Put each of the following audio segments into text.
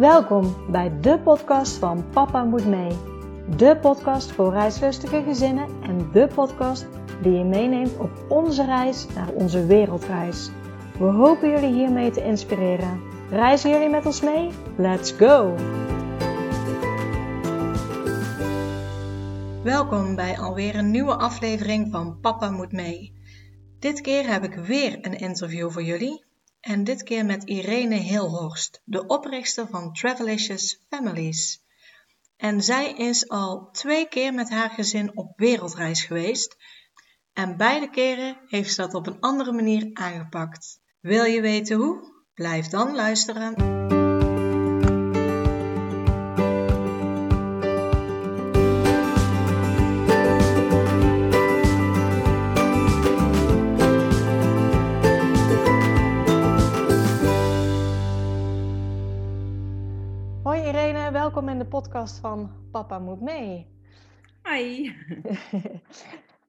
Welkom bij de podcast van Papa Moet Mee. De podcast voor reislustige gezinnen en de podcast die je meeneemt op onze reis naar onze wereldreis. We hopen jullie hiermee te inspireren. Reizen jullie met ons mee? Let's go! Welkom bij alweer een nieuwe aflevering van Papa Moet Mee. Dit keer heb ik weer een interview voor jullie en dit keer met Irene Hilhorst, de oprichter van Travelicious Families. En zij is al twee keer met haar gezin op wereldreis geweest en beide keren heeft ze dat op een andere manier aangepakt. Wil je weten hoe? Blijf dan luisteren. De podcast van Papa Moet Mee. Hi.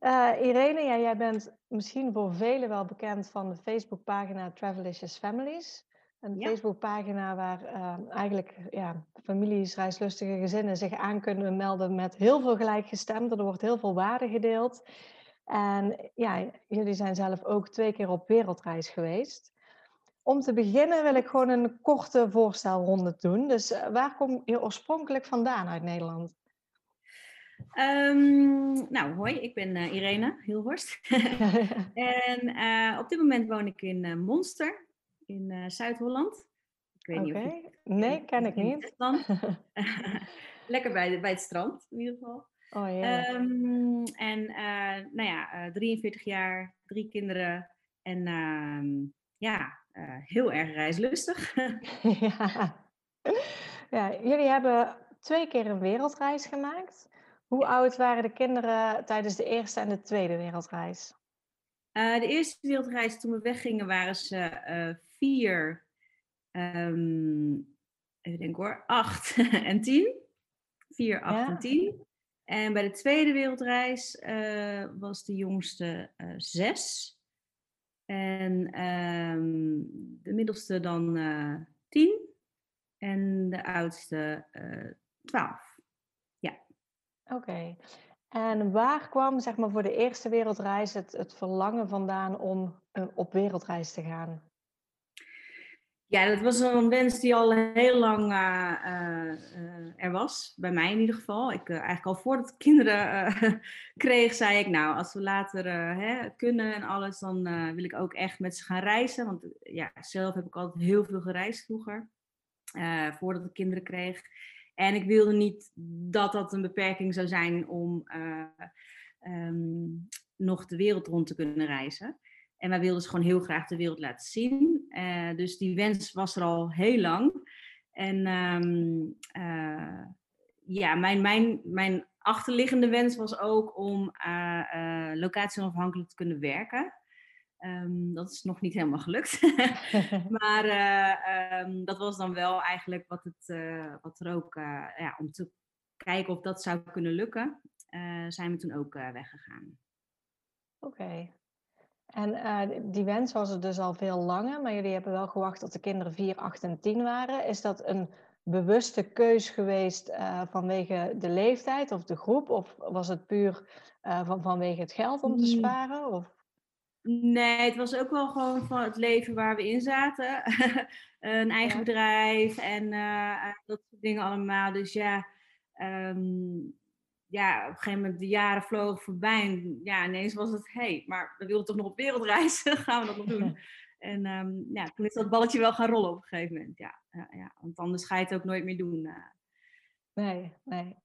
Uh, Irene, ja, jij bent misschien voor velen wel bekend van de Facebookpagina Travelicious Families. Een Ja. Facebookpagina waar uh, eigenlijk ja, families, reislustige gezinnen zich aan kunnen melden met heel veel gelijkgestemden. Er wordt heel veel waarde gedeeld. En ja, jullie zijn zelf ook twee keer op wereldreis geweest. Om te beginnen wil ik gewoon een korte voorstelronde doen. Dus uh, waar kom je oorspronkelijk vandaan uit Nederland? Um, nou, hoi, ik ben uh, Irene Hilhorst. en uh, op dit moment woon ik in uh, Monster, in Zuid-Holland. Ik weet niet of je... Nee, ken ik niet. Lekker bij, de, bij het strand, in ieder geval. Oh, ja. Um, en nou ja, 43 jaar, drie kinderen en ja, heel erg reislustig. ja. ja, jullie hebben twee keer een wereldreis gemaakt. Hoe oud waren de kinderen tijdens de eerste en de tweede wereldreis? Uh, de eerste wereldreis, toen we weggingen, waren ze uh, vier, um, even denken hoor, acht en tien. Vier, acht ja. en tien. En bij de tweede wereldreis was de jongste zes. En um, de middelste dan tien. En de oudste twaalf. Oké. Okay. En waar kwam zeg maar, voor de eerste wereldreis het, het verlangen vandaan om uh, op wereldreis te gaan? Ja, dat was een wens die al heel lang uh, uh, er was, bij mij in ieder geval. Ik, eigenlijk al voordat ik kinderen kreeg, zei ik, nou, als we later hè, kunnen en alles, dan wil ik ook echt met ze gaan reizen. Want ja, zelf heb ik altijd heel veel gereisd vroeger, voordat ik kinderen kreeg. En ik wilde niet dat dat een beperking zou zijn om um, nog de wereld rond te kunnen reizen. En wij wilden dus gewoon heel graag de wereld laten zien. Uh, dus die wens was er al heel lang. En um, uh, ja, mijn, mijn, mijn achterliggende wens was ook om locatie onafhankelijk te kunnen werken. Um, dat is nog niet helemaal gelukt. maar uh, um, dat was dan wel eigenlijk wat, het, uh, wat er ook, uh, ja, om te kijken of dat zou kunnen lukken, zijn we toen ook weggegaan. Oké. Okay. En die wens was er dus al veel langer, maar jullie hebben wel gewacht tot de kinderen 4, 8 en 10 waren. Is dat een bewuste keus geweest vanwege de leeftijd of de groep? Of was het puur van, vanwege het geld om te sparen? Of? Nee, het was ook wel gewoon van het leven waar we in zaten. een eigen ja. bedrijf en dat soort dingen allemaal. Dus ja, um, ja, op een gegeven moment de jaren vlogen voorbij. En ja, ineens was het, hé, hey, maar we wilden toch nog op wereldreis? Gaan we dat nog doen? En um, ja, toen is dat balletje wel gaan rollen op een gegeven moment. Ja, ja, ja want anders ga je het ook nooit meer doen. Uh. Nee, nee.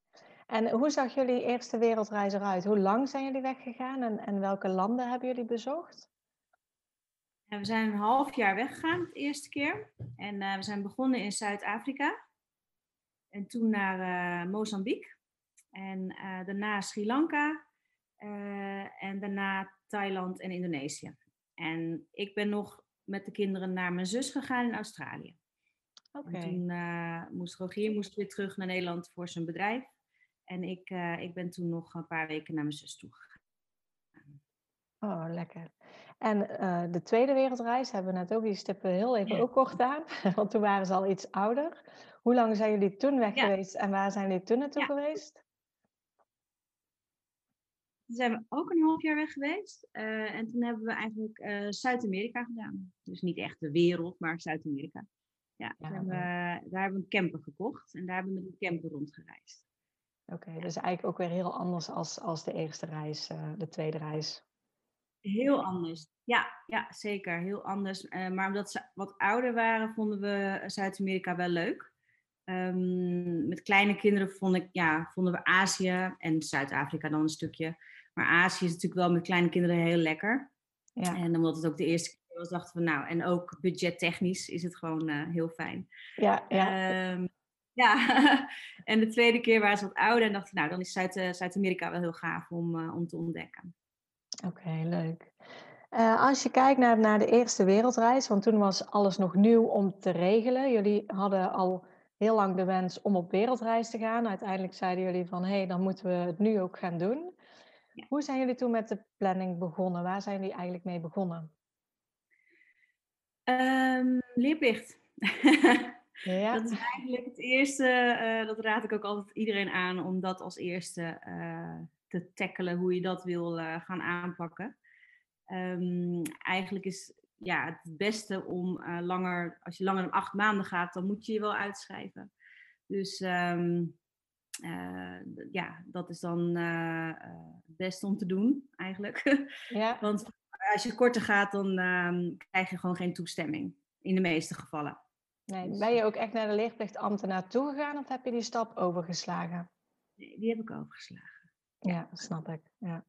En hoe zag jullie eerste wereldreis eruit? Hoe lang zijn jullie weggegaan en, en welke landen hebben jullie bezocht? Ja, we zijn een half jaar weggegaan de eerste keer. En uh, we zijn begonnen in Zuid-Afrika. En toen naar uh, Mozambique. En uh, daarna Sri Lanka. en daarna Thailand en Indonesië. En ik ben nog met de kinderen naar mijn zus gegaan in Australië. Okay. En toen moest Rogier moest weer terug naar Nederland voor zijn bedrijf. En ik, ik ben toen nog een paar weken naar mijn zus toe gegaan. Oh, lekker. En uh, de tweede wereldreis hebben we net ook, die stippen heel even ook kort aan, want toen waren ze al iets ouder. Hoe lang zijn jullie toen weg geweest en waar zijn jullie toen naartoe geweest? Toen zijn we ook een half jaar weg geweest. Uh, en toen hebben we eigenlijk uh, Zuid-Amerika gedaan. Dus niet echt de wereld, maar Zuid-Amerika. Ja, ja hebben we, daar hebben we een camper gekocht en daar hebben we met een camper rondgereisd. Oké, okay, dus eigenlijk ook weer heel anders als, als de eerste reis, uh, de tweede reis. Heel anders. Ja, ja zeker. Heel anders. Maar omdat ze wat ouder waren, vonden we Zuid-Amerika wel leuk. Um, met kleine kinderen vond ik, ja, vonden we Azië en Zuid-Afrika dan een stukje. Maar Azië is natuurlijk wel met kleine kinderen heel lekker. Ja. En omdat het ook de eerste keer was, dachten we nou, en ook budgettechnisch is het gewoon uh, heel fijn. Ja, ja. Um, ja, en de tweede keer waren ze wat ouder en dachten nou, dan is Zuid- Zuid-Amerika wel heel gaaf om, uh, om te ontdekken. Oké, leuk. Uh, als je kijkt naar, naar de eerste wereldreis, want toen was alles nog nieuw om te regelen. Jullie hadden al heel lang de wens om op wereldreis te gaan. Uiteindelijk zeiden jullie van, hé, hey, dan moeten we het nu ook gaan doen. Ja. Hoe zijn jullie toen met de planning begonnen? Waar zijn jullie eigenlijk mee begonnen? Um, leerplicht. ja. Dat is eigenlijk het eerste, uh, dat raad ik ook altijd iedereen aan, om dat als eerste uh, te tackelen, hoe je dat wil uh, gaan aanpakken. Um, eigenlijk is ja, het beste om langer, als je langer dan acht maanden gaat, dan moet je je wel uitschrijven. Dus um, uh, ja, dat is dan uh, het beste om te doen, eigenlijk. Ja. Want als je korter gaat, dan um, krijg je gewoon geen toestemming. In de meeste gevallen. Nee, dus ben je ook echt naar de leerplichtambtenaar toegegaan of heb je die stap overgeslagen? Nee, die heb ik overgeslagen. Ja, snap ik. Ja.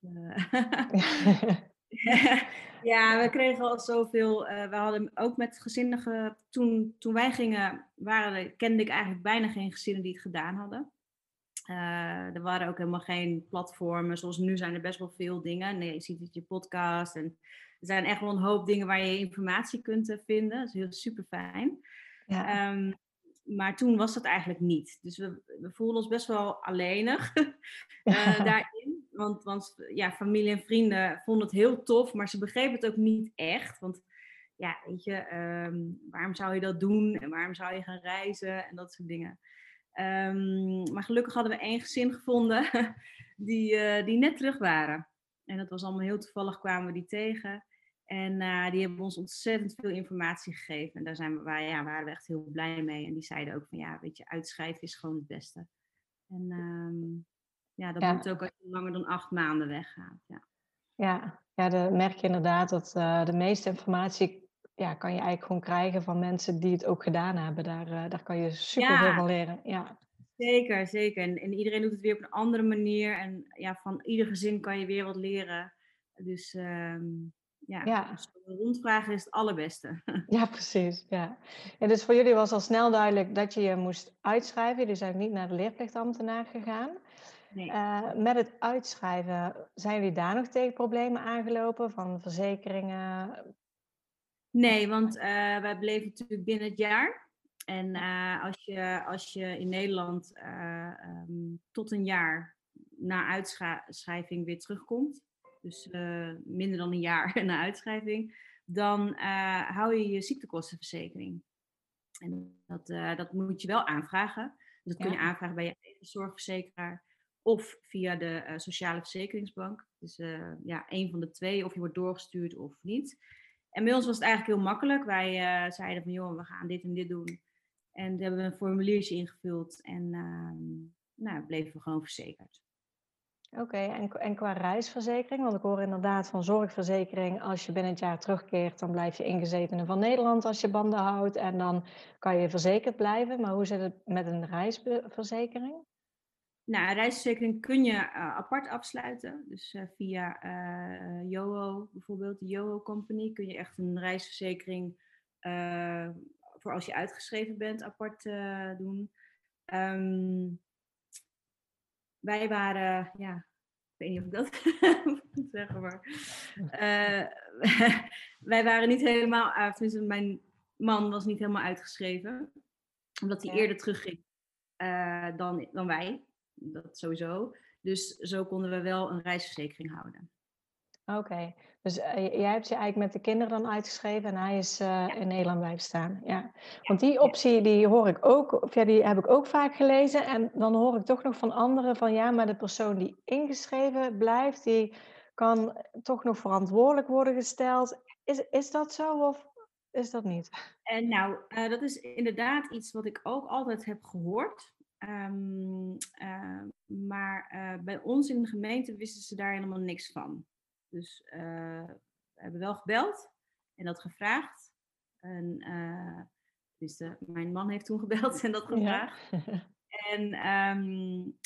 ja, we kregen al zoveel. Uh, we hadden ook met gezinnen. Toen, toen wij gingen, waren, kende ik eigenlijk bijna geen gezinnen die het gedaan hadden. Uh, er waren ook helemaal geen platformen. Zoals nu zijn er best wel veel dingen. Nee, je ziet het je podcast. En er zijn echt wel een hoop dingen waar je informatie kunt uh, vinden. Dat is heel super fijn. Ja. Um, maar toen was dat eigenlijk niet. Dus we, we voelden ons best wel alleenig uh, daarin. Want, want ja, familie en vrienden vonden het heel tof, maar ze begrepen het ook niet echt. Want ja, weet je, um, waarom zou je dat doen en waarom zou je gaan reizen en dat soort dingen. Um, maar gelukkig hadden we één gezin gevonden die, uh, die net terug waren. En dat was allemaal heel toevallig, kwamen we die tegen. En uh, die hebben ons ontzettend veel informatie gegeven. En daar zijn we, waar, ja, waren we echt heel blij mee. En die zeiden ook van ja, weet je, uitschrijven is gewoon het beste. En um, ja, dat ja. moet ook als je langer dan acht maanden weggaat. Ja, ja, ja dan merk je inderdaad dat uh, de meeste informatie ja, kan je eigenlijk gewoon krijgen van mensen die het ook gedaan hebben. Daar, uh, daar kan je super veel van leren. Ja. Zeker, zeker. En, en, iedereen doet het weer op een andere manier. En ja, van ieder gezin kan je weer wat leren. Dus um, ja, ja. Dus rondvragen is het allerbeste. Ja, precies. Ja. ja. dus voor jullie was al snel duidelijk dat je je moest uitschrijven. Jullie zijn niet naar de leerplichtambtenaar gegaan. Nee. Uh, met het uitschrijven, zijn jullie daar nog tegen problemen aangelopen van verzekeringen? Nee, want uh, wij bleven natuurlijk binnen het jaar. En uh, als, je, als je in Nederland um, tot een jaar na uitschrijving weer terugkomt, dus minder dan een jaar na uitschrijving, dan hou je je ziektekostenverzekering. En dat, dat moet je wel aanvragen. Dus dat kun je aanvragen bij je eigen zorgverzekeraar of via de Sociale Verzekeringsbank. Dus ja, een van de twee, of je wordt doorgestuurd of niet. En bij ons was het eigenlijk heel makkelijk. Wij zeiden van, joh, we gaan dit en dit doen. En we hebben een formuliertje ingevuld en ehm, nou, bleven we gewoon verzekerd. Oké, en, en qua reisverzekering, want ik hoor inderdaad van zorgverzekering, als je binnen het jaar terugkeert, dan blijf je ingezetene van Nederland als je banden houdt en dan kan je verzekerd blijven. Maar hoe zit het met een reisverzekering? Nou, reisverzekering kun je uh, apart afsluiten. Dus uh, via uh, Yoho, bijvoorbeeld de Yoho Company, kun je echt een reisverzekering voor als je uitgeschreven bent apart doen. Um, wij waren, ja, ik weet niet of ik dat moet zeggen, maar wij waren niet helemaal, uh, tenminste mijn man was niet helemaal uitgeschreven, omdat hij ja. eerder terugging dan, dan wij, dat sowieso. Dus zo konden we wel een reisverzekering houden. Oké, dus uh, jij hebt je eigenlijk met de kinderen dan uitgeschreven en hij is uh, in Nederland blijven staan. Ja. Want die optie die hoor ik ook, of ja, die heb ik ook vaak gelezen. En dan hoor ik toch nog van anderen van ja, maar de persoon die ingeschreven blijft, die kan toch nog verantwoordelijk worden gesteld. Is, is dat zo of is dat niet? En nou, uh, dat is inderdaad iets wat ik ook altijd heb gehoord. Um, uh, maar uh, bij ons in de gemeente wisten ze daar helemaal niks van. Dus we hebben wel gebeld en dat gevraagd. En, dus mijn man heeft toen gebeld en dat gevraagd. Ja. En um,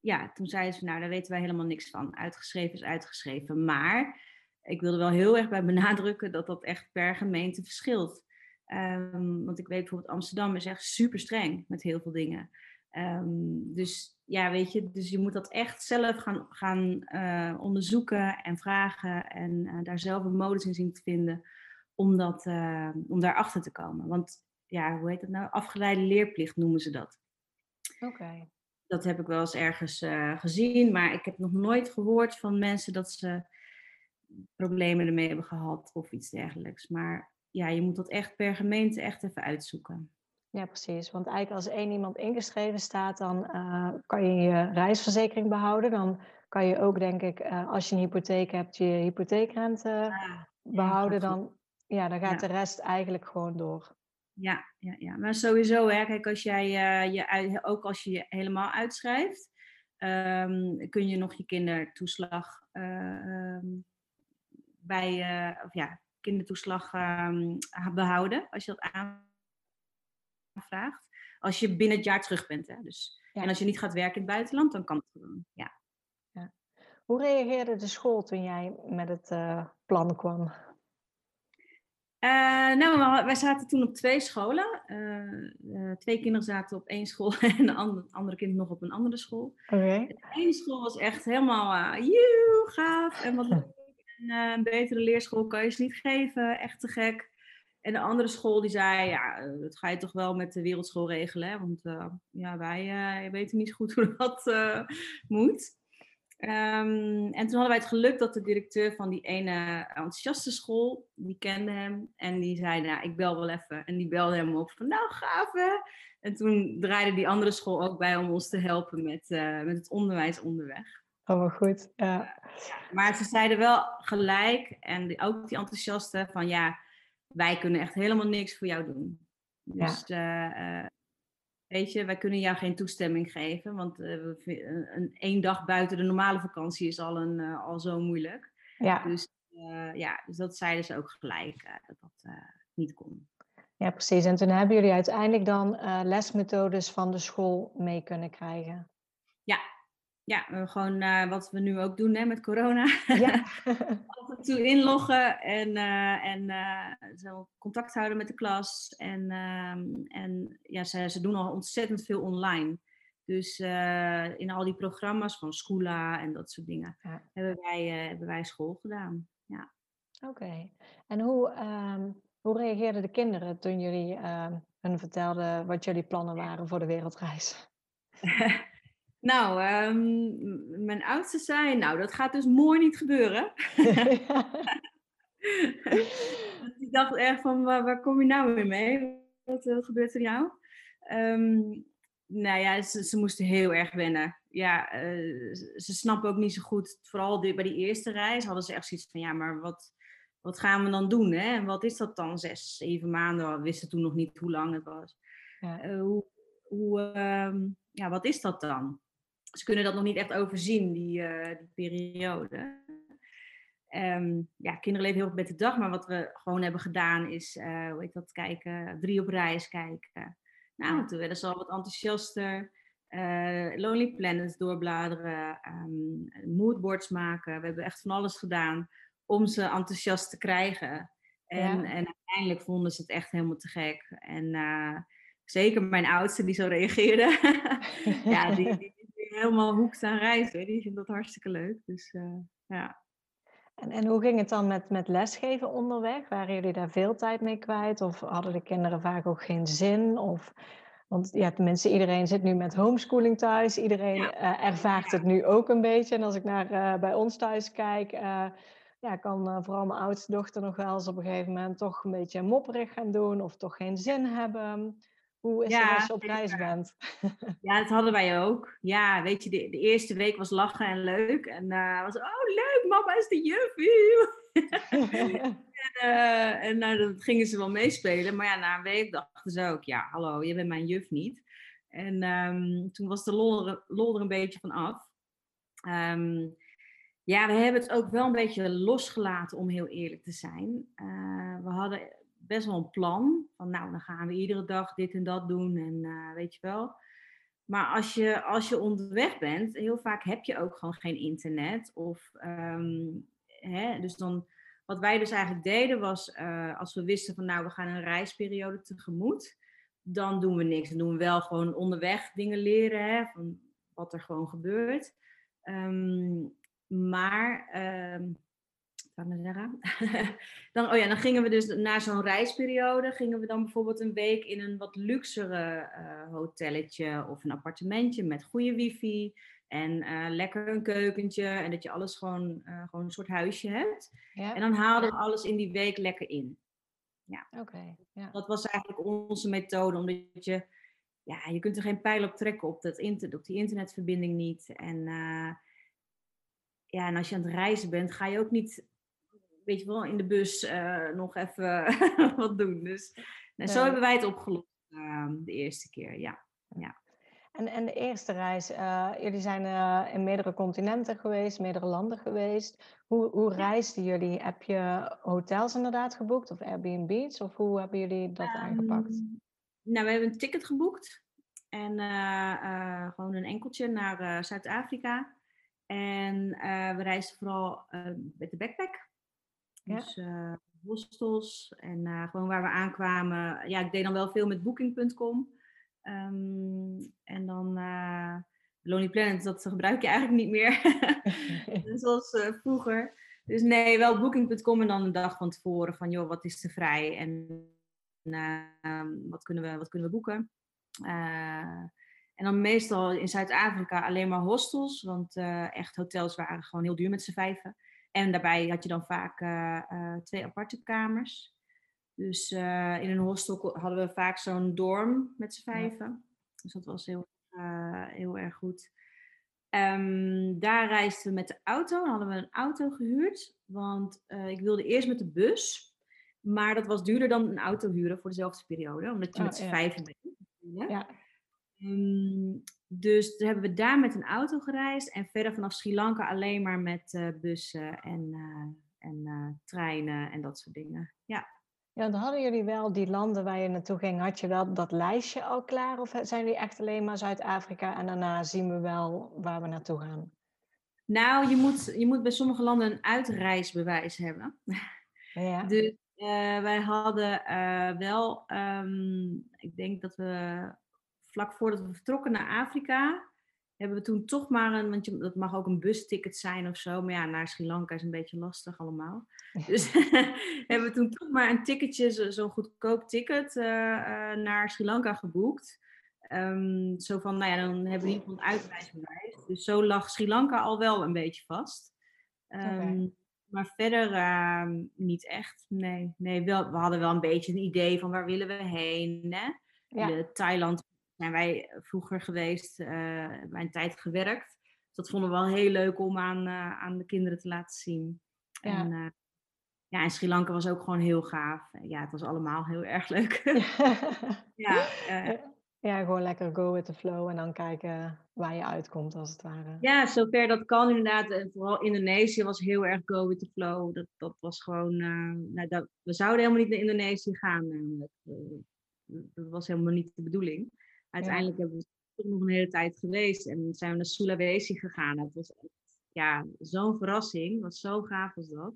ja, toen zeiden ze, nou, daar weten wij helemaal niks van. Uitgeschreven is uitgeschreven. Maar ik wilde wel heel erg bij benadrukken dat dat echt per gemeente verschilt. Um, want ik weet bijvoorbeeld Amsterdam is echt super streng met heel veel dingen. Um, dus ja, weet je, dus je moet dat echt zelf gaan, gaan uh, onderzoeken en vragen en uh, daar zelf een modus in zien te vinden om, dat, uh, om daarachter te komen. Want ja, hoe heet dat nou? Afgeleide leerplicht noemen ze dat. Oké. Okay. Dat heb ik wel eens ergens gezien, maar ik heb nog nooit gehoord van mensen dat ze problemen ermee hebben gehad of iets dergelijks. Maar ja, je moet dat echt per gemeente echt even uitzoeken. Ja, precies. Want eigenlijk als één iemand ingeschreven staat, dan uh, kan je je reisverzekering behouden. Dan kan je ook, denk ik, uh, als je een hypotheek hebt, je hypotheekrente ah, behouden. Ja, dan, ja, dan gaat ja. de rest eigenlijk gewoon door. Ja, ja, ja. maar sowieso, hè, kijk, als jij uh, je, ook als je je helemaal uitschrijft, um, kun je nog je kindertoeslag um, bij, of ja, kindertoeslag um, behouden als je dat aanvraagt. Als je binnen het jaar terug bent. Hè? Dus, ja. En als je niet gaat werken in het buitenland, dan kan het gewoon. Ja. ja. Hoe reageerde de school toen jij met het uh, plan kwam? Uh, nou, wij zaten toen op twee scholen. Uh, twee kinderen zaten op één school en de andere, andere kind nog op een andere school. Okay. De ene school was echt helemaal, uh, gaaf en wat een, uh, een betere leerschool kan je ze niet geven, echt te gek. En de andere school die zei, ja, eh, dat ga je toch wel met de wereldschool regelen, hè? want uh, ja, wij weten niet goed hoe dat moet. Um, en toen hadden wij het geluk dat de directeur van die ene enthousiaste school, die kende hem en die zei, nou, ik bel wel even. En die belde hem op van, nou, gaaf? En toen draaide die andere school ook bij om ons te helpen met, met het onderwijs onderweg. Maar goed. Ja. Maar ze zeiden wel gelijk, en ook die enthousiasten, van ja, wij kunnen echt helemaal niks voor jou doen. Dus ja. uh, weet je, wij kunnen jou geen toestemming geven, want uh, een, een één dag buiten de normale vakantie is al, een, uh, al zo moeilijk. Ja. Dus, ja, dus dat zeiden ze ook gelijk, dat dat niet kon. Ja, precies. En toen hebben jullie uiteindelijk dan lesmethodes van de school mee kunnen krijgen. Ja, ja, gewoon uh, wat we nu ook doen hè, met corona. Ja. Af en toe inloggen en, uh, en uh, zo contact houden met de klas. En, ehm, en ja, ze, ze doen al ontzettend veel online. Dus in al die programma's van Schoola en dat soort dingen ja. hebben, wij, hebben wij school gedaan. Ja. Oké. Okay. En hoe, um, hoe reageerden de kinderen toen jullie ehm, hun vertelden wat jullie plannen waren voor de wereldreis? Nou, um, mijn oudste zei, nou, dat gaat dus mooi niet gebeuren. ik dacht echt van, waar, waar, kom je nou weer mee? Wat, wat gebeurt er jou? Um, nou ja, ze, ze, moesten heel erg wennen. Ja, uh, ze snappen ook niet zo goed, vooral bij die eerste reis hadden ze echt zoiets van, ja, maar wat, wat gaan we dan doen? Hè? En wat is dat dan? Zes, zeven maanden, we wisten toen nog niet hoe lang het was. Ja. Uh, hoe, hoe um, ja, wat is dat dan? Ze kunnen dat nog niet echt overzien, die, uh, die periode. Um, ja, kinderen leven heel erg met de dag, maar wat we gewoon hebben gedaan is, uh, hoe heet dat, kijken, drie op reis kijken. Nou, toen werden ze al wat enthousiaster. Uh, Lonely Planets doorbladeren, um, moodboards maken. We hebben echt van alles gedaan om ze enthousiast te krijgen. En, ja. en uiteindelijk vonden ze het echt helemaal te gek. En zeker mijn oudste die zo reageerde. ja, die, die, helemaal hoekt aan reizen. Die vindt dat hartstikke leuk. Dus uh, ja. En, en hoe ging het dan met, met lesgeven onderweg? Waren jullie daar veel tijd mee kwijt? Of hadden de kinderen vaak ook geen zin? Of Want ja, tenminste, iedereen zit nu met homeschooling thuis. Iedereen ervaart het nu ook een beetje. En als ik naar bij ons thuis kijk, ja, kan vooral mijn oudste dochter nog wel eens op een gegeven moment toch een beetje mopperig gaan doen of toch geen zin hebben. Hoe is het als je op reis bent? Ja, dat hadden wij ook. Ja, weet je, de, de eerste week was lachen en leuk. En uh, was, oh leuk, mama is de juf. en uh, en nou, dan gingen ze wel meespelen. Maar ja, na een week dachten ze ook, ja, hallo, je bent mijn juf niet. En um, toen was de lol er, lol er een beetje van af. Um, ja, we hebben het ook wel een beetje losgelaten, om heel eerlijk te zijn. Uh, we hadden best wel een plan. Van nou, dan gaan we iedere dag dit en dat doen en uh, weet je wel. Maar als je, als je onderweg bent, heel vaak heb je ook gewoon geen internet. Of, um, hè, dus dan, wat wij dus eigenlijk deden was, uh, als we wisten van nou, we gaan een reisperiode tegemoet. Dan doen we niks. Dan doen we wel gewoon onderweg dingen leren, hè, van wat er gewoon gebeurt. Um, maar um, dan, oh ja, dan gingen we dus na zo'n reisperiode, gingen we dan bijvoorbeeld een week in een wat luxere uh, hotelletje of een appartementje met goede wifi en uh, lekker een keukentje en dat je alles gewoon, uh, gewoon een soort huisje hebt. Ja. En dan haalden we alles in die week lekker in. Ja. Oké. ja. Dat was eigenlijk onze methode, omdat je, ja, je kunt er geen pijl op trekken op, dat inter, op die internetverbinding niet. En ja, en als je aan het reizen bent, ga je ook niet weet je wel, in de bus uh, nog even wat doen. Dus nou, zo hebben wij het opgelost uh, de eerste keer, ja. ja. En, en de eerste reis, uh, jullie zijn uh, in meerdere continenten geweest, meerdere landen geweest. Hoe, hoe reisden jullie? Heb je hotels inderdaad geboekt of Airbnb's? Of hoe hebben jullie dat um, aangepakt? Nou, we hebben een ticket geboekt. En gewoon een enkeltje naar Zuid-Afrika. En we reisden vooral met de backpack. Dus uh, hostels en uh, gewoon waar we aankwamen. Ja, ik deed dan wel veel met Booking.com. Um, en dan uh, Lonely Planet, dat gebruik je eigenlijk niet meer. Zoals vroeger. Dus nee, wel Booking.com en dan een dag van tevoren van joh, wat is er vrij en ehm, wat, kunnen we, wat kunnen we boeken. en dan meestal in Zuid-Afrika alleen maar hostels, want echt hotels waren gewoon heel duur met z'n vijven. En daarbij had je dan vaak uh, uh, twee aparte kamers. Dus uh, in een hostel hadden we vaak zo'n dorm met z'n vijven. Dus dat was heel, heel erg goed. Um, daar reisden we met de auto. Dan hadden we een auto gehuurd. Want ik wilde eerst met de bus. Maar dat was duurder dan een auto huren voor dezelfde periode. Omdat je oh, met z'n ja. vijven bent. Ja. Um, dus hebben we daar met een auto gereisd en verder vanaf Sri Lanka alleen maar met uh, bussen en, uh, en uh, treinen en dat soort dingen. Ja. Ja, dan hadden jullie wel die landen waar je naartoe ging, had je wel dat lijstje al klaar? Of zijn jullie echt alleen maar Zuid-Afrika en daarna zien we wel waar we naartoe gaan? Nou, je moet, je moet bij sommige landen een uitreisbewijs hebben. Ja. Dus wij hadden wel, um, ik denk dat we vlak voordat we vertrokken naar Afrika, hebben we toen toch maar een, want je, dat mag ook een busticket zijn of zo, maar ja, naar Sri Lanka is een beetje lastig allemaal. Dus hebben we toen toch maar een ticketje, zo'n zo goedkoop ticket, uh, uh, naar Sri Lanka geboekt. Um, zo van, nou ja, dan hebben we in ieder geval een uitreisbewijs. Dus zo lag Sri Lanka al wel een beetje vast. Um, okay. Maar verder uh, niet echt. Nee, nee wel, we hadden wel een beetje een idee van waar willen we heen. Hè? Ja. Thailand zijn wij vroeger geweest, uh, bij een tijd gewerkt. Dus dat vonden we wel heel leuk om aan, uh, aan de kinderen te laten zien. Ja. En, uh, ja, en Sri Lanka was ook gewoon heel gaaf. Ja, het was allemaal heel erg leuk. ja, ja, gewoon lekker go with the flow en dan kijken waar je uitkomt als het ware. Ja, zover dat kan inderdaad. En vooral Indonesië was heel erg go with the flow. Dat, dat was gewoon, nou, dat, we zouden helemaal niet naar Indonesië gaan namelijk. dat was helemaal niet de bedoeling. Uiteindelijk ja. hebben we toch nog een hele tijd geweest en zijn we naar Sulawesi gegaan. Het was echt, ja, zo'n verrassing. Het was zo gaaf als dat.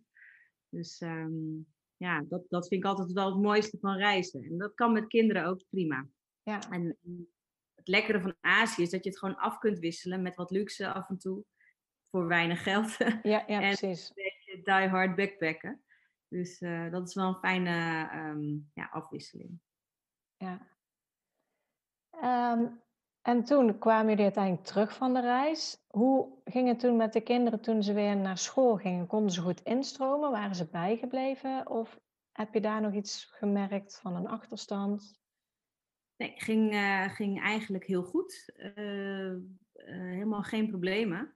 Dus um, ja, dat, dat vind ik altijd wel het mooiste van reizen. En dat kan met kinderen ook prima. Ja. En het lekkere van Azië is dat je het gewoon af kunt wisselen met wat luxe af en toe. Voor weinig geld. Ja, ja en precies. Een beetje die hard backpacken. Dus uh, dat is wel een fijne um, ja, afwisseling. Ja, Ehm, en toen kwamen jullie uiteindelijk terug van de reis. Hoe ging het toen met de kinderen toen ze weer naar school gingen? Konden ze goed instromen? Waren ze bijgebleven? Of heb je daar nog iets gemerkt van een achterstand? Nee, ging, uh, ging eigenlijk heel goed. Uh, helemaal geen problemen.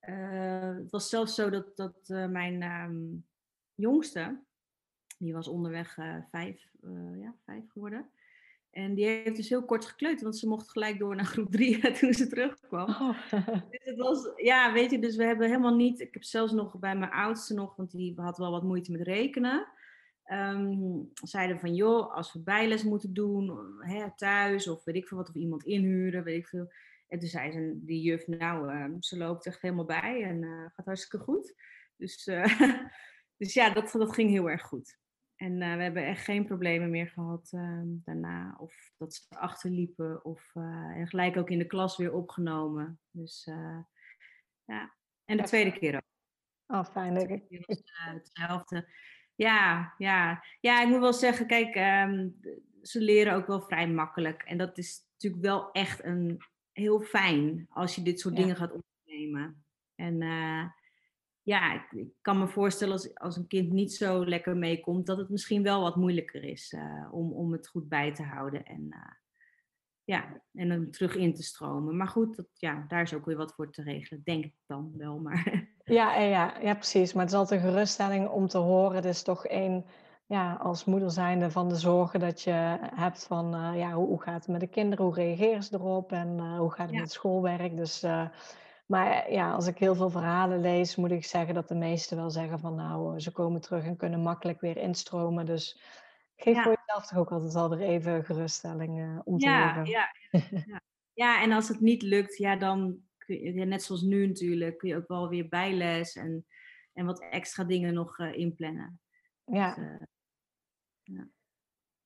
het was zelfs zo dat, dat mijn um, jongste, die was onderweg vijf, ja, vijf geworden. En die heeft dus heel kort gekleuterd, want ze mocht gelijk door naar groep drie toen ze terugkwam. Oh. Dus het was, ja, weet je, dus we hebben helemaal niet. Ik heb zelfs nog bij mijn oudste nog, want die had wel wat moeite met rekenen. Um, zeiden van, joh, als we bijles moeten doen, hè, thuis, of weet ik veel wat, of iemand inhuren, weet ik veel. En toen zei ze, die juf, nou, uh, ze loopt echt helemaal bij en uh, gaat hartstikke goed. Dus, uh, dus ja, dat, dat ging heel erg goed. En uh, we hebben echt geen problemen meer gehad uh, daarna. Of dat ze achterliepen. Of uh, en gelijk ook in de klas weer opgenomen. Dus ja. En de tweede keer ook. Oh, fijn. Ik. hetzelfde. Ja, ja. Ja, ik moet wel zeggen, kijk, um, ze leren ook wel vrij makkelijk. En dat is natuurlijk wel echt een heel fijn als je dit soort ja. dingen gaat opnemen. En ja, ik, ik, kan me voorstellen als, als een kind niet zo lekker meekomt, dat het misschien wel wat moeilijker is uh, om, om het goed bij te houden en, uh, ja, en dan terug in te stromen. Maar goed, dat, ja, daar is ook weer wat voor te regelen, denk ik dan wel. Maar... Ja, ja, ja, precies. Maar het is altijd een geruststelling om te horen. Het is toch één, ja, als moeder zijnde van de zorgen dat je hebt van, uh, ja, hoe, hoe, gaat het met de kinderen, hoe reageren ze erop en hoe gaat het ja. met schoolwerk. Dus maar ja, als ik heel veel verhalen lees, moet ik zeggen dat de meesten wel zeggen van nou, ze komen terug en kunnen makkelijk weer instromen. Dus geef ja. voor jezelf toch ook altijd alweer even geruststelling uh, om te ja, horen. Ja, ja. ja, en als het niet lukt, ja, dan kun je, net zoals nu natuurlijk, kun je ook wel weer bijles en, en wat extra dingen nog uh, inplannen. Ja. Dus, uh, ja.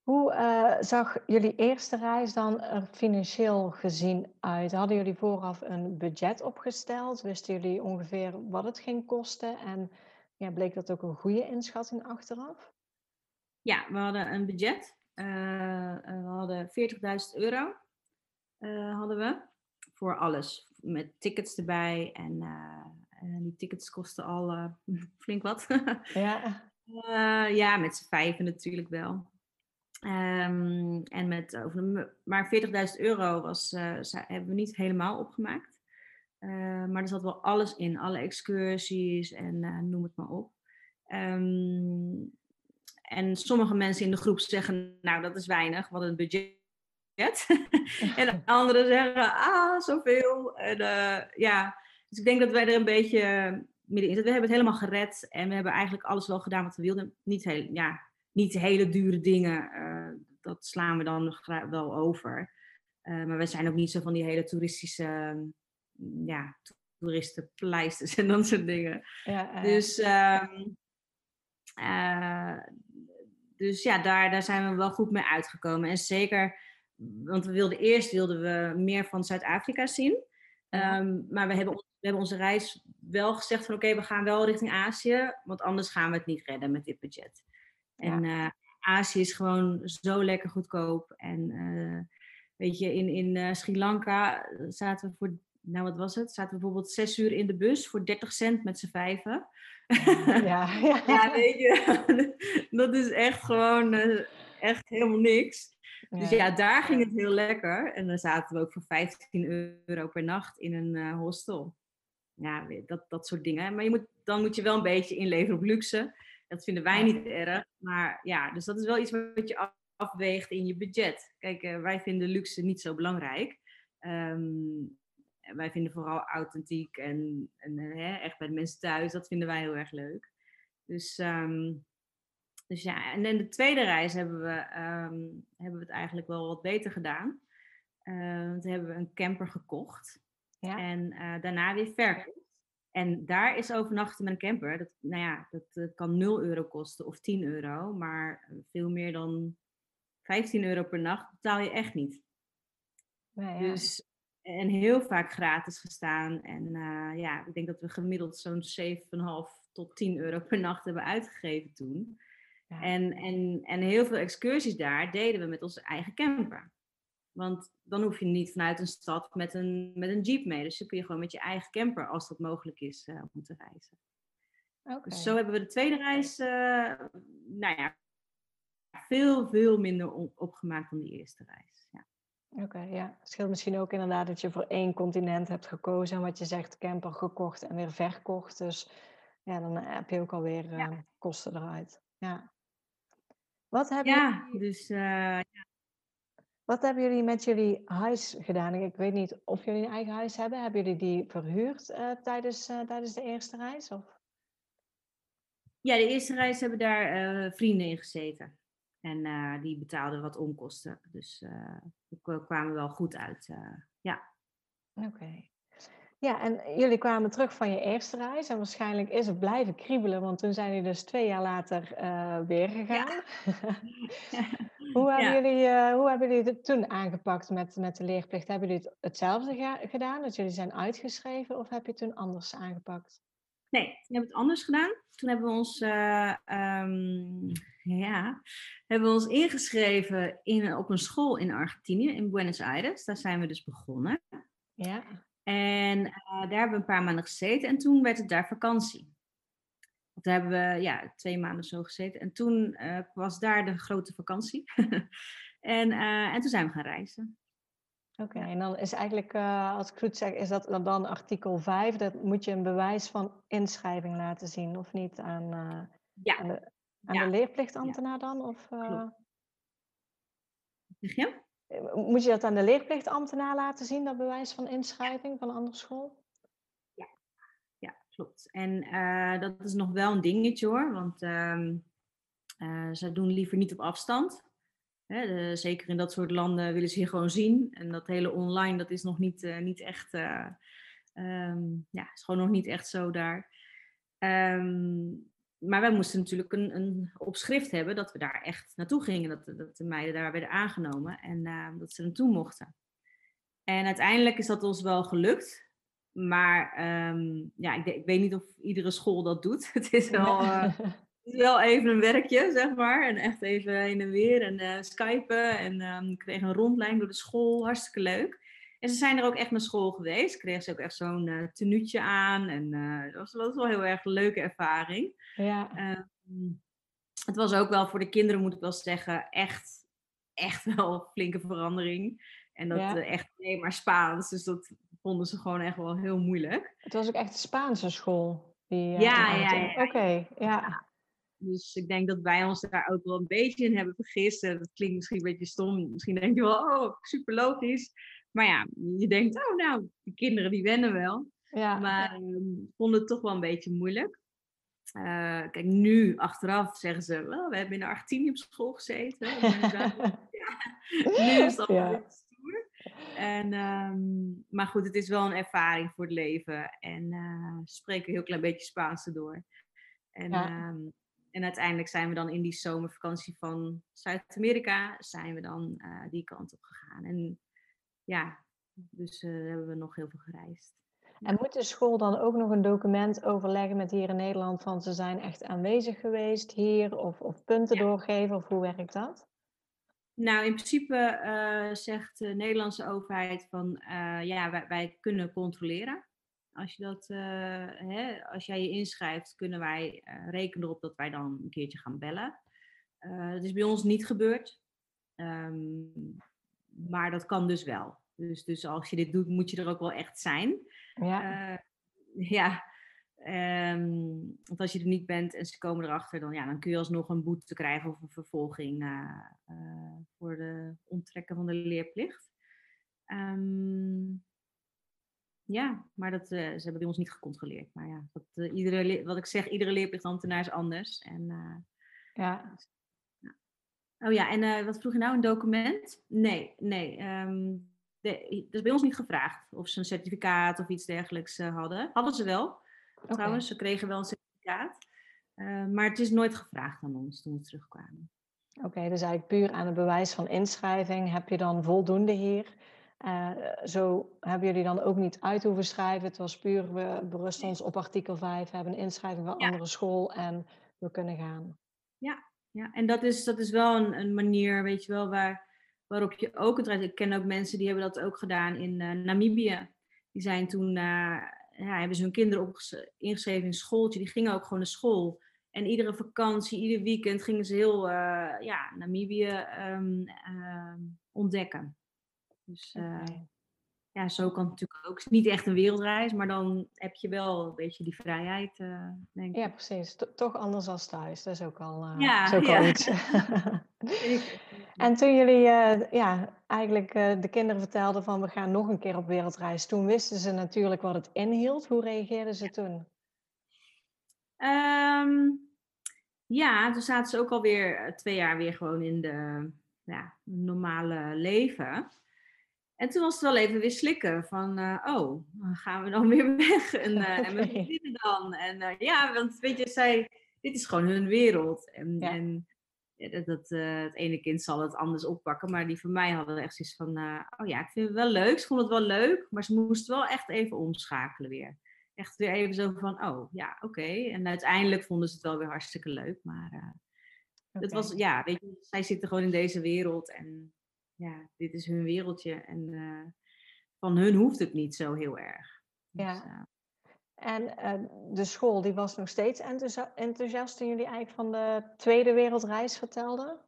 Hoe uh, zag jullie eerste reis dan er financieel gezien uit? Hadden jullie vooraf een budget opgesteld? Wisten jullie ongeveer wat het ging kosten? En ja, bleek dat ook een goede inschatting achteraf? Ja, we hadden een budget. Uh, we hadden 40.000 euro uh, hadden we voor alles. Met tickets erbij. En die tickets kosten al flink wat. ja. ja, met z'n vijven natuurlijk wel. Um, en met over maar 40.000 euro was, uh, hebben we niet helemaal opgemaakt. Uh, maar er zat wel alles in, alle excursies en uh, noem het maar op. Um, en sommige mensen in de groep zeggen, nou dat is weinig, wat een budget. en anderen zeggen, ah, zoveel. En, ja. Dus ik denk dat wij er een beetje middenin zitten. We hebben het helemaal gered en we hebben eigenlijk alles wel gedaan wat we wilden. Niet heel, ja, niet hele dure dingen, uh, dat slaan we dan wel over. Uh, maar we zijn ook niet zo van die hele toeristische, uh, ja, toeristenpleisters en dat soort dingen. Ja, dus, ehm, eh, dus ja, daar, daar zijn we wel goed mee uitgekomen. En zeker, want we wilden eerst wilden we meer van Zuid-Afrika zien. Um, maar we hebben, we hebben onze reis wel gezegd van oké, we gaan wel richting Azië, want anders gaan we het niet redden met dit budget. En uh, Azië is gewoon zo lekker goedkoop. En uh, weet je, in, in uh, Sri Lanka zaten we voor, nou wat was het? Zaten we bijvoorbeeld zes uur in de bus voor 30 cent met z'n vijven. Ja, ja. ja, weet je, dat is echt gewoon echt helemaal niks. Dus ja, daar ging het heel lekker. En dan zaten we ook voor 15 euro per nacht in een hostel. Ja, dat, dat soort dingen. Maar je moet, dan moet je wel een beetje inleveren op luxe. Dat vinden wij niet erg. Maar ja, dus dat is wel iets wat je afweegt in je budget. Kijk, uh, wij vinden luxe niet zo belangrijk. Um, wij vinden vooral authentiek en, en uh, echt bij de mensen thuis. Dat vinden wij heel erg leuk. Dus, um, dus ja, en in de tweede reis hebben we, um, hebben we het eigenlijk wel wat beter gedaan. Uh, toen hebben we een camper gekocht. Ja. En daarna weer verkocht. En daar is overnachten met een camper, dat, nou ja, dat uh, kan 0 euro kosten of 10 euro, maar veel meer dan 15 euro per nacht betaal je echt niet. Ja. Dus, en heel vaak gratis gestaan. En uh, ja, ik denk dat we gemiddeld zo'n 7,5 tot 10 euro per nacht hebben uitgegeven toen. Ja. En, en, en heel veel excursies daar deden we met onze eigen camper. Want dan hoef je niet vanuit een stad met een, met een jeep mee. Dus dan kun je gewoon met je eigen camper, als dat mogelijk is, uh, om te reizen. Okay. Dus zo hebben we de tweede reis, uh, nou ja, veel, veel minder opgemaakt dan die eerste reis. Ja. Oké, ja. Het scheelt misschien ook inderdaad dat je voor één continent hebt gekozen. En wat je zegt, camper gekocht en weer verkocht. Dus ja, dan heb je ook alweer uh, ja. kosten eruit. Ja. Wat hebben ja, jullie... dus... Uh. Wat hebben jullie met jullie huis gedaan? Ik weet niet of jullie een eigen huis hebben. Hebben jullie die verhuurd uh, tijdens, tijdens de eerste reis? Of? Ja, de eerste reis hebben daar vrienden in gezeten. En die betaalden wat onkosten. Dus we kwamen wel goed uit. Ja. Oké. Ja, en jullie kwamen terug van je eerste reis. En waarschijnlijk is het blijven kriebelen, want toen zijn jullie dus twee jaar later weer gegaan. Ja. hoe, hebben ja. jullie, hoe hebben jullie het toen aangepakt met, met de leerplicht? Hebben jullie het hetzelfde gedaan, dat jullie zijn uitgeschreven, of heb je het toen anders aangepakt? Nee, we hebben het anders gedaan. Toen hebben we ons, um, ja, hebben we ons ingeschreven in, op een school in Argentinië, in Buenos Aires. Daar zijn we dus begonnen. Ja. En uh, daar hebben we een paar maanden gezeten en toen werd het daar vakantie. Daar hebben we ja, twee maanden zo gezeten. En toen uh, was daar de grote vakantie. en, uh, en toen zijn we gaan reizen. Oké, en dan is eigenlijk, als ik goed zeg, is dat dan artikel 5, dat moet je een bewijs van inschrijving laten zien, of niet? Aan, ja. aan, de, aan ja. de leerplichtambtenaar dan? Of. Zeg je? Moet je dat aan de leerplichtambtenaar laten zien, dat bewijs van inschrijving van een andere school? Ja, ja klopt. En dat is nog wel een dingetje hoor, want ehm, ze doen liever niet op afstand. Hè, zeker in dat soort landen willen ze je gewoon zien. En dat hele online, dat is nog niet, uh, niet echt, um, ja, is gewoon nog niet echt zo daar. Um, maar wij moesten natuurlijk een, een opschrift hebben dat we daar echt naartoe gingen. Dat, dat de meiden daar werden aangenomen en uh, dat ze naartoe mochten. En uiteindelijk is dat ons wel gelukt. Maar um, ja, ik, ik, weet niet of iedere school dat doet. Het is wel, is wel even een werkje, zeg maar. En echt even heen en weer en uh, skypen. En um, ik kreeg een rondleiding door de school. Hartstikke leuk. En ze zijn er ook echt naar school geweest. Kregen ze ook echt zo'n uh, tenuutje aan. En uh, dat, was, dat was wel heel erg een leuke ervaring. Ja. Um, het was ook wel voor de kinderen, moet ik wel zeggen, echt, echt wel een flinke verandering. En dat ja. echt alleen maar Spaans. Dus dat vonden ze gewoon echt wel heel moeilijk. Het was ook echt Spaanse school. Die, ja, ja, ja, ja. Oké, ja. Dus ik denk dat wij ons daar ook wel een beetje in hebben vergist. Dat klinkt misschien een beetje stom. Misschien denk je wel, oh, super logisch. Maar ja, je denkt, oh nou, die kinderen die wennen wel. Ja. Maar um, vonden het toch wel een beetje moeilijk. Uh, kijk, nu achteraf zeggen ze, well, we hebben in Argentinië op school gezeten. ja, nu is dat ja. wel stoer. En, um, maar goed, het is wel een ervaring voor het leven. En uh, spreken een heel klein beetje Spaans erdoor. En ja. um, en uiteindelijk zijn we dan in die zomervakantie van Zuid-Amerika, zijn we dan uh, die kant op gegaan. En ja, dus uh, hebben we nog heel veel gereisd. En moet de school dan ook nog een document overleggen met hier in Nederland van ze zijn echt aanwezig geweest hier of, of punten ja. doorgeven of hoe werkt dat? Nou, in principe uh, zegt de Nederlandse overheid van ja, wij, wij kunnen controleren. Als, je dat, uh, hè, als jij je inschrijft, kunnen wij rekenen erop dat wij dan een keertje gaan bellen. Uh, dat is bij ons niet gebeurd. Um, maar dat kan dus wel. Dus, dus als je dit doet, moet je er ook wel echt zijn. Ja. ja. Um, want als je er niet bent en ze komen erachter, dan, ja, dan kun je alsnog een boete krijgen of een vervolging voor de onttrekken van de leerplicht. Um, ja, maar dat, ze hebben bij ons niet gecontroleerd. Maar ja, dat, iedere, wat ik zeg, iedere leerplichtambtenaar is anders. En, ja. Dus, ja. Oh ja, en wat vroeg je nou? Een document? Nee, nee. Um, de, dat is bij ons niet gevraagd of ze een certificaat of iets dergelijks hadden. Hadden ze wel, okay. trouwens. Ze kregen wel een certificaat. maar het is nooit gevraagd aan ons toen we terugkwamen. Oké, okay, dus eigenlijk puur aan het bewijs van inschrijving heb je dan voldoende hier. Uh, zo hebben jullie dan ook niet uit hoeven schrijven. Het was puur, we berusten ons op artikel 5, hebben een inschrijving van ja. andere school en we kunnen gaan. Ja, ja. en dat is, dat is wel een, een manier, weet je wel, waar, waarop je ook het Ik ken ook mensen die hebben dat ook gedaan in Namibië. Die zijn toen, ja, hebben ze hun kinderen ingeschreven in een schooltje. Die gingen ook gewoon naar school. En iedere vakantie, ieder weekend gingen ze heel ja, Namibië um, ontdekken. Dus ja, zo kan het natuurlijk ook. Het is niet echt een wereldreis, maar dan heb je wel een beetje die vrijheid, uh, denk ik. Ja, precies. toch anders dan thuis. Dat is ook al, uh, ja, is ook ja. al iets. en toen jullie uh, ja, eigenlijk de kinderen vertelden van we gaan nog een keer op wereldreis, toen wisten ze natuurlijk wat het inhield. Hoe reageerden ze toen? Um, ja, toen zaten ze ook alweer twee jaar weer gewoon in de ja, normale leven. En toen was het wel even weer slikken van, uh, oh, gaan we dan weer weg? En, uh, en met vrienden dan? En uh, ja, want weet je, zij, dit is gewoon hun wereld. En, ja. en ja, dat, het ene kind zal het anders oppakken, maar die van mij hadden echt zoiets van, oh ja, ik vind het wel leuk, ze vonden het wel leuk, maar ze moesten wel echt even omschakelen weer. Echt weer even zo van, oh ja, oké. En uiteindelijk vonden ze het wel weer hartstikke leuk, maar okay. het was, ja, weet je, zij zitten gewoon in deze wereld en ja, dit is hun wereldje en uh, van hun hoeft het niet zo heel erg. Ja. Dus, uh, en uh, de school die was nog steeds enthousiast toen jullie eigenlijk van de Tweede Wereldreis vertelden?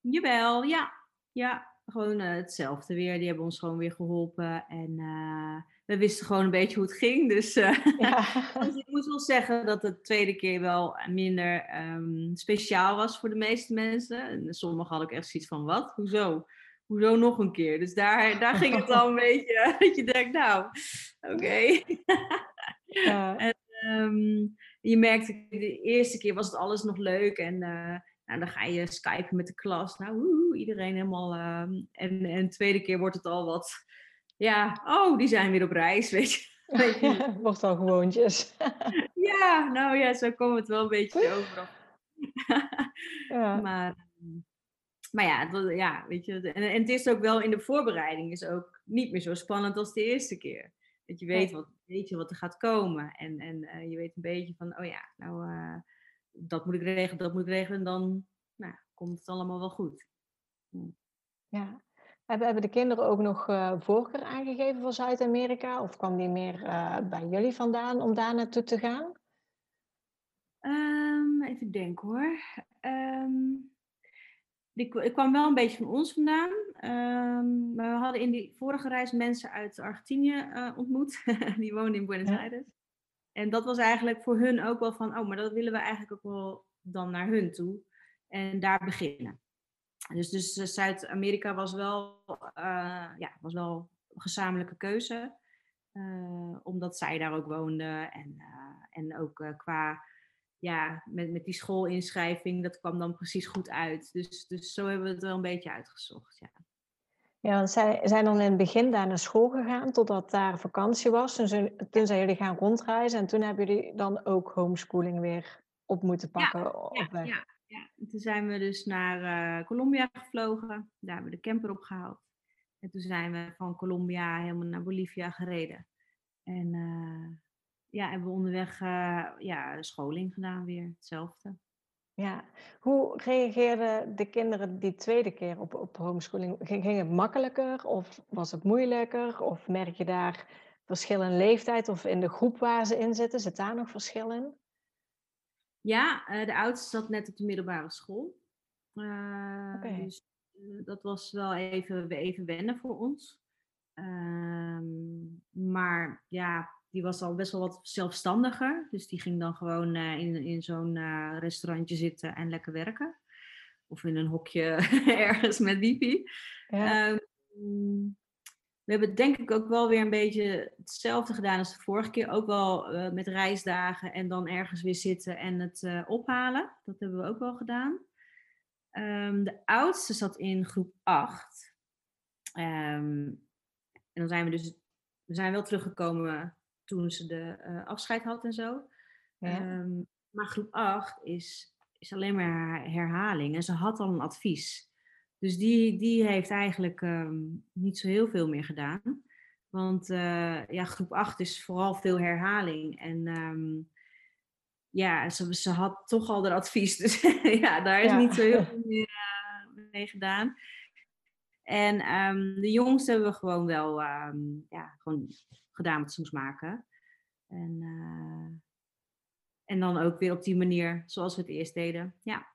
Jawel, ja. Ja, gewoon hetzelfde weer. Die hebben ons gewoon weer geholpen. En we wisten gewoon een beetje hoe het ging. Dus, ja. dus, ik moet wel zeggen dat de tweede keer wel minder um, speciaal was voor de meeste mensen. En sommigen hadden ook echt zoiets van, wat? Hoezo? Hoezo nog een keer? Dus daar, daar ging het al een beetje, dat je denkt, nou, oké. Ja. en um, je merkt, de eerste keer was het alles nog leuk en uh, nou, dan ga je skypen met de klas. Nou, woe, iedereen helemaal. Uh, en, en de tweede keer wordt het al wat, ja, oh, die zijn weer op reis, weet je. Wordt al gewoontjes. ja, nou ja, zo komt het wel een beetje overal. ja. Maar ehm, maar ja, ja weet je, en, en, het is ook wel in de voorbereiding is ook niet meer zo spannend als de eerste keer. Dat je weet, wat, weet je wat er gaat komen. En, en uh, je weet een beetje van, oh ja, nou, uh, dat moet ik regelen, dat moet ik regelen. En dan nou, komt het allemaal wel goed. Hm. Ja. Hebben, hebben de kinderen ook nog uh, voorkeur aangegeven voor Zuid-Amerika? Of kwam die meer bij jullie vandaan om daar naartoe te gaan? Um, even denken hoor. Um, ik kwam wel een beetje van ons vandaan. Um, we hadden in die vorige reis mensen uit Argentinië uh, ontmoet. die woonden in Buenos Aires. En dat was eigenlijk voor hun ook wel van, oh, maar dat willen we eigenlijk ook wel dan naar hun toe. En daar beginnen. Dus, dus uh, Zuid-Amerika was wel, uh, ja, was wel een gezamenlijke keuze. omdat zij daar ook woonden. En, en ook qua ja, met, met die schoolinschrijving, dat kwam dan precies goed uit. Dus, dus zo hebben we het wel een beetje uitgezocht, ja. Ja, want zij zijn dan in het begin daar naar school gegaan, totdat daar vakantie was. En toen zijn jullie gaan rondreizen en toen hebben jullie dan ook homeschooling weer op moeten pakken ja, op. Ja, ja. En toen zijn we dus naar uh, Colombia gevlogen. Daar hebben we de camper opgehaald. En toen zijn we van Colombia helemaal naar Bolivia gereden. En uh, ja, hebben we onderweg uh, ja, scholing gedaan weer, hetzelfde. Ja, hoe reageerden de kinderen die tweede keer op, op homeschooling? Ging, ging het makkelijker of was het moeilijker? Of merk je daar verschil in leeftijd of in de groep waar ze in zitten? Zit daar nog verschil in? Ja, uh, de oudste zat net op de middelbare school. Uh, okay. Dus dat was wel even, even wennen voor ons. Um, maar ja, die was al best wel wat zelfstandiger. Dus die ging dan gewoon uh, in, in zo'n uh, restaurantje zitten en lekker werken. Of in een hokje ergens met wifi. Ja. Um, we hebben denk ik ook wel weer een beetje hetzelfde gedaan als de vorige keer. Ook wel uh, met reisdagen en dan ergens weer zitten en het ophalen. Dat hebben we ook wel gedaan. Um, de oudste zat in groep 8. Um, ehm, en dan zijn we dus, we zijn wel teruggekomen toen ze de uh, afscheid had en zo. Ja. Um, maar groep 8 is, is alleen maar herhaling. En ze had al een advies. Dus die, die heeft eigenlijk um, niet zo heel veel meer gedaan. Want uh, ja, groep 8 is vooral veel herhaling. En um, ja, ze, ze had toch al de advies. Dus ja, daar is ja. niet zo heel veel meer uh, mee gedaan. En ehm, de jongste hebben we gewoon wel ehm, ja, gewoon gedaan met soms maken. En, uh, en dan ook weer op die manier zoals we het eerst deden. Ja.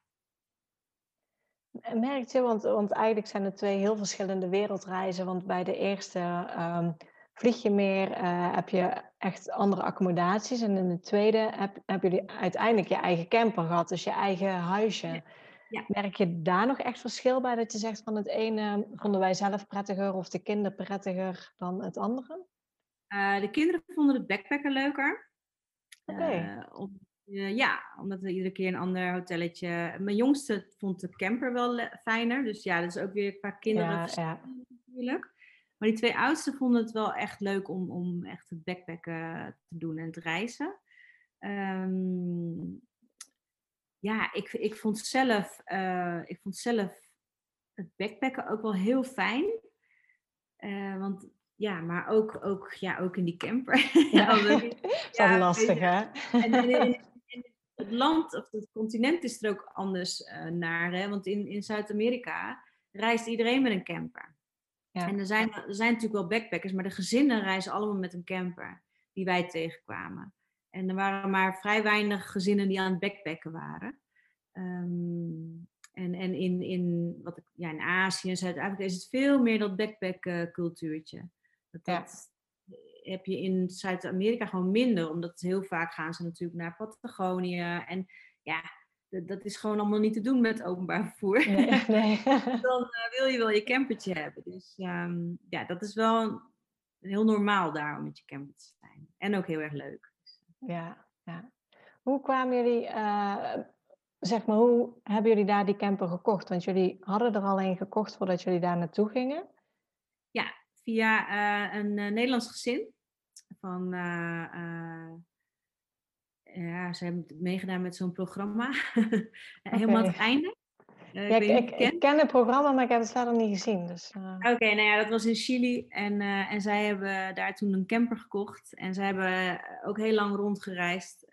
Merkt je, want, want eigenlijk zijn er twee heel verschillende wereldreizen. Want bij de eerste um, vlieg je meer, uh, heb je echt andere accommodaties. En in de tweede heb, heb je uiteindelijk je eigen camper gehad, dus je eigen huisje. Ja. Merk je daar nog echt verschil bij dat je zegt van het ene vonden wij zelf prettiger of de kinderen prettiger dan het andere? Uh, de kinderen vonden het backpacken leuker. Oké. Okay. Uh, uh, ja, omdat we iedere keer een ander hotelletje. Mijn jongste vond de camper wel fijner. Dus ja, dat is ook weer qua kinderen ja, ja. natuurlijk. Maar die twee oudsten vonden het wel echt leuk om, om echt het backpacken te doen en te reizen. Um, ja, ik, ik, vond zelf, uh, ik vond zelf het backpacken ook wel heel fijn. Uh, want ja, maar ook, ook, ja, ook in die camper. Ja, dat is ja, lastig, hè? En, het land of het continent is er ook anders uh, naar. Hè? Want in, in Zuid-Amerika reist iedereen met een camper. Ja. En er zijn, er zijn natuurlijk wel backpackers, maar de gezinnen reizen allemaal met een camper. Die wij tegenkwamen. En er waren maar vrij weinig gezinnen die aan het backpacken waren. Um, en en in, in, wat ik, ja, in Azië en Zuid-Afrika is het veel meer dat backpack cultuurtje. Dat, ja. heb je in Zuid-Amerika gewoon minder, omdat heel vaak gaan ze natuurlijk naar Patagonië. En ja, dat, dat is gewoon allemaal niet te doen met openbaar vervoer. Nee, nee. Dan uh, wil je wel je campertje hebben. Dus um, ja, dat is wel heel normaal daar om met je camper te zijn. En ook heel erg leuk. Ja, ja. Hoe kwamen jullie, uh, zeg maar, hoe hebben jullie daar die camper gekocht? Want jullie hadden er al een gekocht voordat jullie daar naartoe gingen. Via uh, een Nederlands gezin. Van, ja, ze hebben meegedaan met zo'n programma. Helemaal aan het einde. Uh, ja, ik, ik, ik, ken het programma, maar ik heb het verder niet gezien. Dus, uh... Oké, nou ja, dat was in Chili. En, uh, en zij hebben daar toen een camper gekocht. En zij hebben ook heel lang rondgereisd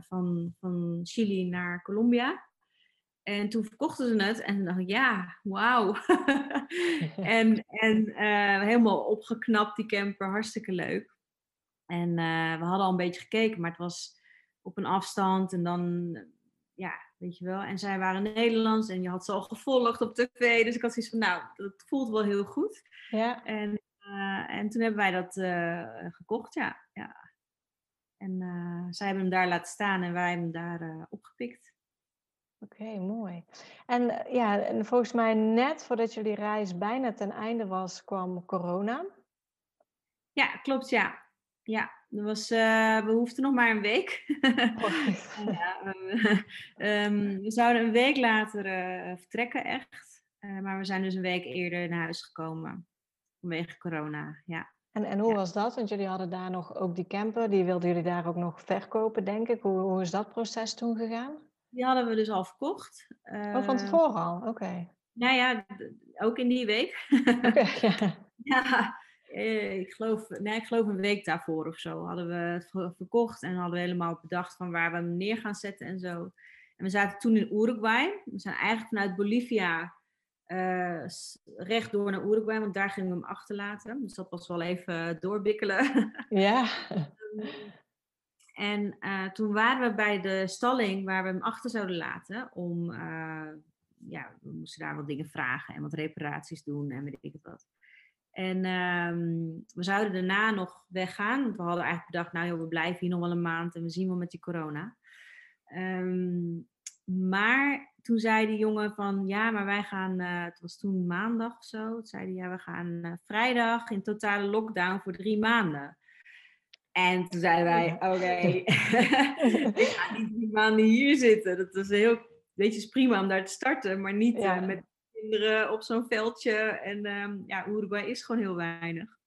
van, van Chili naar Colombia. En toen verkochten ze het en dacht ik, ja, wauw. en en helemaal opgeknapt, die camper, hartstikke leuk. En we hadden al een beetje gekeken, maar het was op een afstand. En dan ja, weet je wel. En zij waren Nederlands en je had ze al gevolgd op tv. Dus ik had zoiets van, nou, dat voelt wel heel goed. Ja. En, uh, en toen hebben wij dat gekocht, ja. ja. En zij hebben hem daar laten staan en wij hebben hem daar opgepikt. Oké, okay, mooi. En ja, en volgens mij net voordat jullie reis bijna ten einde was, kwam corona. Ja, klopt, ja. Ja, dat was, uh, we hoefden nog maar een week. Ja, um, we zouden een week later uh, vertrekken, echt. Maar we zijn dus een week eerder naar huis gekomen. Vanwege corona, ja. En, en hoe ja. was dat? Want jullie hadden daar nog ook die camper. Die wilden jullie daar ook nog verkopen, denk ik. Hoe, hoe is dat proces toen gegaan? Die hadden we dus al verkocht. oh, van tevoren al? Oké. Nou ja, ook in die week. okay, ja. ja. Eh, ik, geloof, nee, ik geloof een week daarvoor of zo hadden we het verkocht en hadden we helemaal bedacht van waar we hem neer gaan zetten en zo. En we zaten toen in Uruguay. We zijn eigenlijk vanuit Bolivia uh, recht door naar Uruguay, want daar gingen we hem achterlaten. Dus dat was wel even doorbikkelen. Ja. en uh, toen waren we bij de stalling waar we hem achter zouden laten om, uh, ja, we moesten daar wat dingen vragen en wat reparaties doen en weet ik wat. En um, we zouden daarna nog weggaan. Want we hadden eigenlijk bedacht, nou joh, we blijven hier nog wel een maand en we zien wel met die corona. Um, maar toen zei die jongen van, ja, maar wij gaan, uh, het was toen maandag of zo. Toen zei ja, we gaan vrijdag in totale lockdown voor drie maanden. En toen zeiden wij, oké, okay, ik ga niet drie maanden hier zitten. Dat is heel, weet je, is prima om daar te starten, maar niet ja. uh, met kinderen op zo'n veldje. En um, ja, Uruguay is gewoon heel weinig.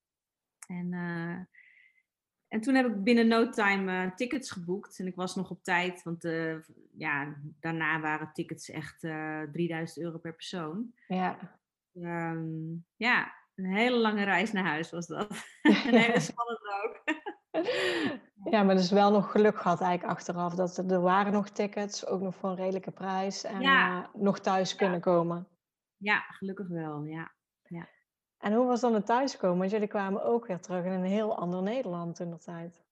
En, uh, en toen heb ik binnen no time uh, tickets geboekt. En ik was nog op tijd, want ja, daarna waren tickets echt 3000 euro per persoon. Ja. Um, ja, een hele lange reis naar huis was dat. een hele spannend ook. Ja, maar dus wel nog geluk gehad eigenlijk achteraf. Dat er, er waren nog tickets, ook nog voor een redelijke prijs. En ja. nog thuis kunnen komen. Ja, gelukkig wel, ja. ja. En hoe was dan het thuiskomen? Want jullie kwamen ook weer terug in een heel ander Nederland toen de tijd.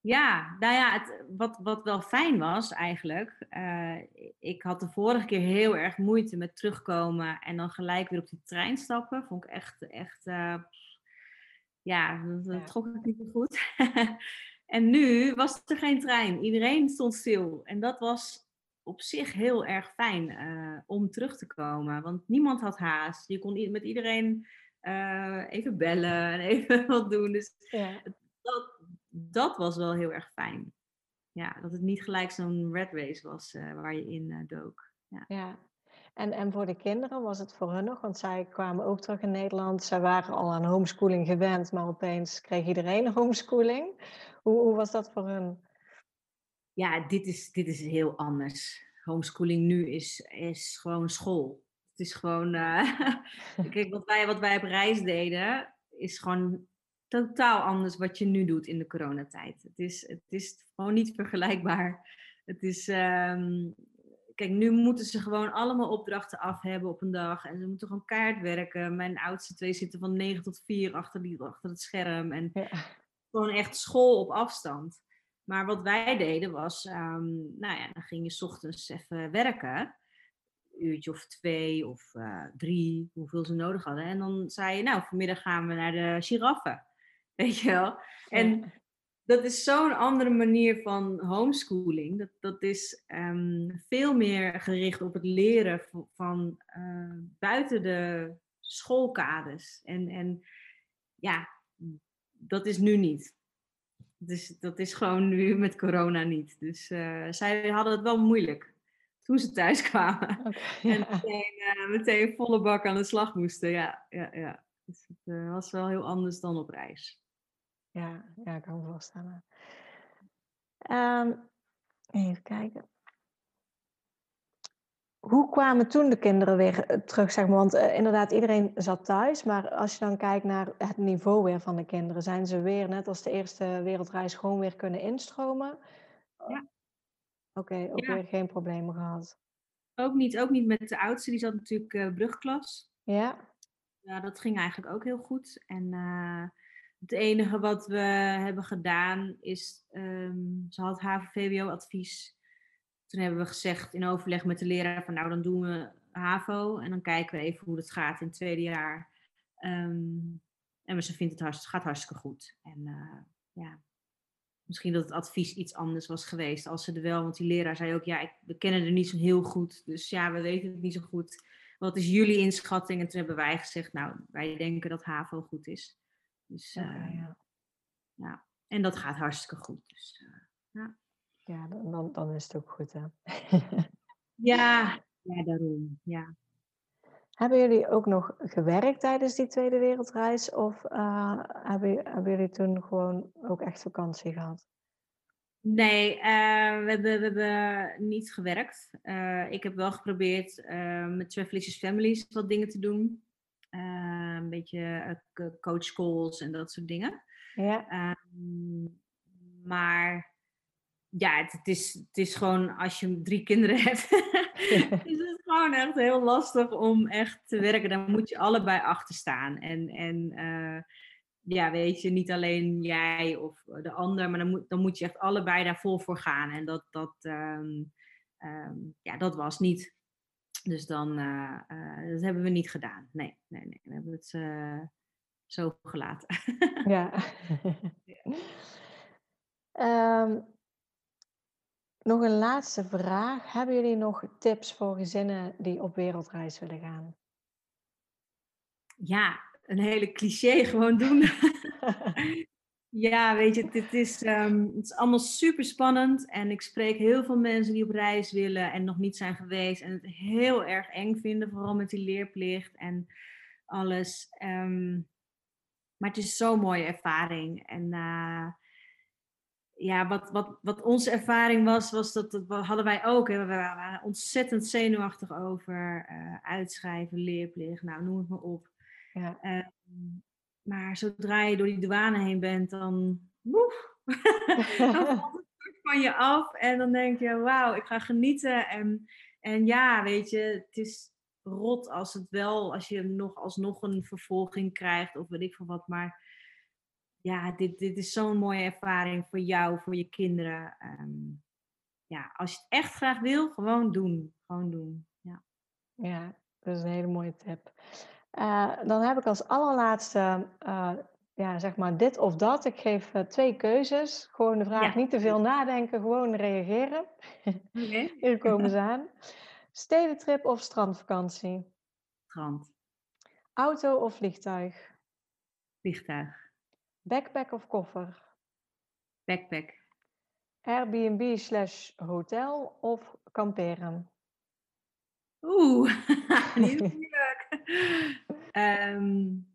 Ja, nou ja, het, wat, wat wel fijn was eigenlijk. Uh, ik had de vorige keer heel erg moeite met terugkomen en dan gelijk weer op die trein stappen. Vond ik echt, echt uh, ja, dat, dat trok ik niet zo goed. en nu was er geen trein. Iedereen stond stil. En dat was op zich heel erg fijn uh, om terug te komen. Want niemand had haast. Je kon met iedereen even bellen en even wat doen. Dus ja. dat, dat was wel heel erg fijn. Ja, dat het niet gelijk zo'n red race was uh, waar je in dook. Ja. ja. En, en voor de kinderen was het voor hun nog, want zij kwamen ook terug in Nederland. Zij waren al aan homeschooling gewend, maar opeens kreeg iedereen homeschooling. Hoe, hoe was dat voor hun? Ja, dit is, dit is heel anders. Homeschooling nu is, is gewoon school. Het is gewoon, uh, kijk, wat wij, wat wij op reis deden, is gewoon totaal anders wat je nu doet in de coronatijd. Het is, het is gewoon niet vergelijkbaar. Het is, um, kijk, nu moeten ze gewoon allemaal opdrachten af hebben op een dag. En ze moeten gewoon kaart werken. Mijn oudste twee zitten van 9 tot 4 achter, die, achter het scherm. En ja. gewoon echt school op afstand. Maar wat wij deden was, um, nou ja, dan ging je s ochtends even werken. Een uurtje of twee of uh, drie, hoeveel ze nodig hadden. En dan zei je, nou, vanmiddag gaan we naar de giraffen. Weet je wel? En dat is zo'n andere manier van homeschooling. Dat, dat is um, veel meer gericht op het leren van, uh, buiten de schoolkaders. En, en ja, dat is nu niet. Dus dat is gewoon nu met corona niet. Dus uh, zij hadden het wel moeilijk toen ze thuis kwamen. Okay, en meteen, uh, meteen, volle bak aan de slag moesten. Ja, ja, ja. Dus het was wel heel anders dan op reis. Ja, ja, ik kan me voorstellen. Um, even kijken. Hoe kwamen toen de kinderen weer eh, terug, zeg maar? Want uh, inderdaad, iedereen zat thuis. Maar als je dan kijkt naar het niveau weer van de kinderen, zijn ze weer, net als de eerste wereldreis, gewoon weer kunnen instromen? Ja. Oké, okay, ook ja. weer geen problemen gehad. Ook niet, ook niet met de oudste, die zat natuurlijk uh, brugklas. Ja. Ja, dat ging eigenlijk ook heel goed. En het enige wat we hebben gedaan is, um, ze had HAVO-VWO-advies. Toen hebben we gezegd in overleg met de leraar van nou dan doen we HAVO en dan kijken we even hoe het gaat in het tweede jaar. Um, en ze vindt het hartst, gaat hartstikke goed. En uh, ja, misschien dat het advies iets anders was geweest als ze er wel, want die leraar zei ook ja, ik, we kennen er niet zo heel goed, dus ja, we weten het niet zo goed. Wat is jullie inschatting? En toen hebben wij gezegd, nou, wij denken dat HAVO goed is. Dus uh, ja. ja. En dat gaat hartstikke goed. Dus, uh, ja. Ja, dan, dan is het ook goed, hè? ja, ja, daarom. Ja. Hebben jullie ook nog gewerkt tijdens die Tweede Wereldreis? Of uh, hebben, hebben jullie toen gewoon ook echt vakantie gehad? Nee, uh, we, hebben, we hebben niet gewerkt. Uh, ik heb wel geprobeerd met Travelicious Families wat dingen te doen. Een beetje uh, coach calls en dat soort dingen. Ja. Uh, maar ja, het, het, is, het is gewoon als je drie kinderen hebt, is het gewoon echt heel lastig om echt te werken. Dan moet je allebei achter staan. En, en eh, ja, weet je, niet alleen jij of de ander, maar dan moet, dan moet je echt allebei daar vol voor gaan. En dat, dat, um, um, ja, dat was niet dus dan, uh, uh, dat hebben we niet gedaan. Nee, nee, nee. We hebben het uh, zo gelaten. ja. um, nog een laatste vraag. Hebben jullie nog tips voor gezinnen die op wereldreis willen gaan? Ja, een hele cliché gewoon doen. Ja, weet je, het is, um, het is allemaal super spannend. En ik spreek heel veel mensen die op reis willen en nog niet zijn geweest. En het heel erg eng vinden, vooral met die leerplicht en alles. Um, maar het is zo'n mooie ervaring. En uh, ja, wat, wat, wat onze ervaring was, was dat, dat hadden wij ook. Hè. We waren ontzettend zenuwachtig over uh, uitschrijven, leerplicht, nou noem het maar op. Ja. Um, maar zodra je door die douane heen bent, dan, woef, dan valt het van je af. En dan denk je, wauw, ik ga genieten. En, en ja, weet je, het is, rot als het wel, als je nog alsnog een vervolging krijgt of weet ik veel wat. Maar ja, dit, dit is zo'n mooie ervaring voor jou, voor je kinderen. Ehm, ja, als je het echt graag wil, gewoon doen. Gewoon doen. Ja, ja dat is een hele mooie tip. Uh, dan heb ik als allerlaatste, uh, ja, zeg maar dit of dat. Ik geef uh, twee keuzes. Gewoon de vraag, ja. niet te veel nadenken, gewoon reageren. Okay. Hier komen ze aan. Stedentrip of strandvakantie? Strand. Auto of vliegtuig? Vliegtuig. Backpack of koffer? Backpack. Airbnb slash hotel of kamperen? Oeh. um,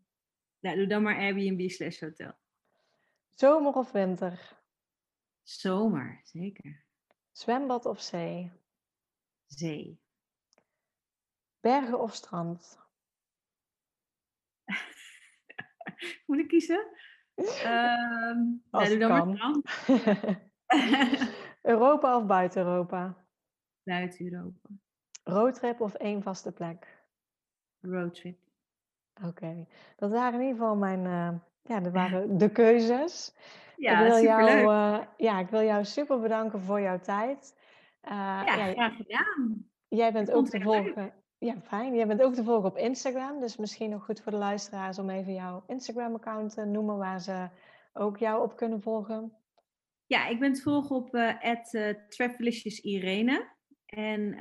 nou, doe dan maar Airbnb slash hotel. Zomer of winter? Zomer, zeker. Zwembad of zee? Zee. Bergen of strand? Moet ik kiezen? Um, Als doe dan kan. maar strand. Europa of buiten Europa? Buiten Europa. Roadtrip of één vaste plek? Roadtrip. Oké, dat waren in ieder geval mijn, uh, ja, dat waren de keuzes. Ja, ik wil superleuk. jou, uh, ja, ik wil jou super bedanken voor jouw tijd. Uh, ja, graag gedaan. Jij bent ook te volgen. Ja, fijn. Jij bent ook te volgen op Instagram. Dus misschien nog goed voor de luisteraars om even jouw Instagram-account te noemen waar ze ook jou op kunnen volgen. Ja, ik ben te volgen op uh, Irene. En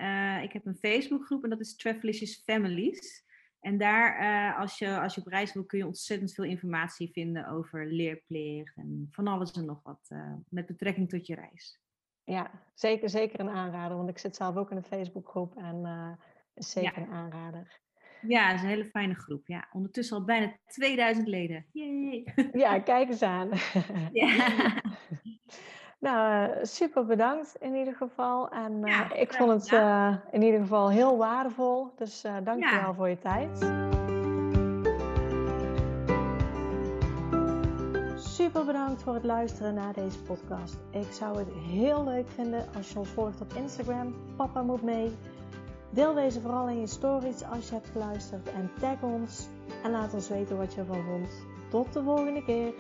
ik heb een Facebookgroep en dat is Travelicious Families. En daar, uh, als, je, als je op reis wil, kun je ontzettend veel informatie vinden over leerplicht en van alles en nog wat uh, met betrekking tot je reis. Ja, zeker, zeker een aanrader, want ik zit zelf ook in een Facebookgroep en uh, is zeker ja. een aanrader. Ja, het is een hele fijne groep. Ja, ondertussen al bijna 2000 leden. Yay. Ja, kijk eens aan. Ja. Nou, super bedankt in ieder geval. En uh, Ja, ik vond het uh, in ieder geval heel waardevol. Dus uh, dank je Ja. wel voor je tijd. Super bedankt voor het luisteren naar deze podcast. Ik zou het heel leuk vinden als je ons volgt op Instagram. Papa moet mee. Deel deze vooral in je stories als je hebt geluisterd. En tag ons. En laat ons weten wat je ervan vond. Tot de volgende keer.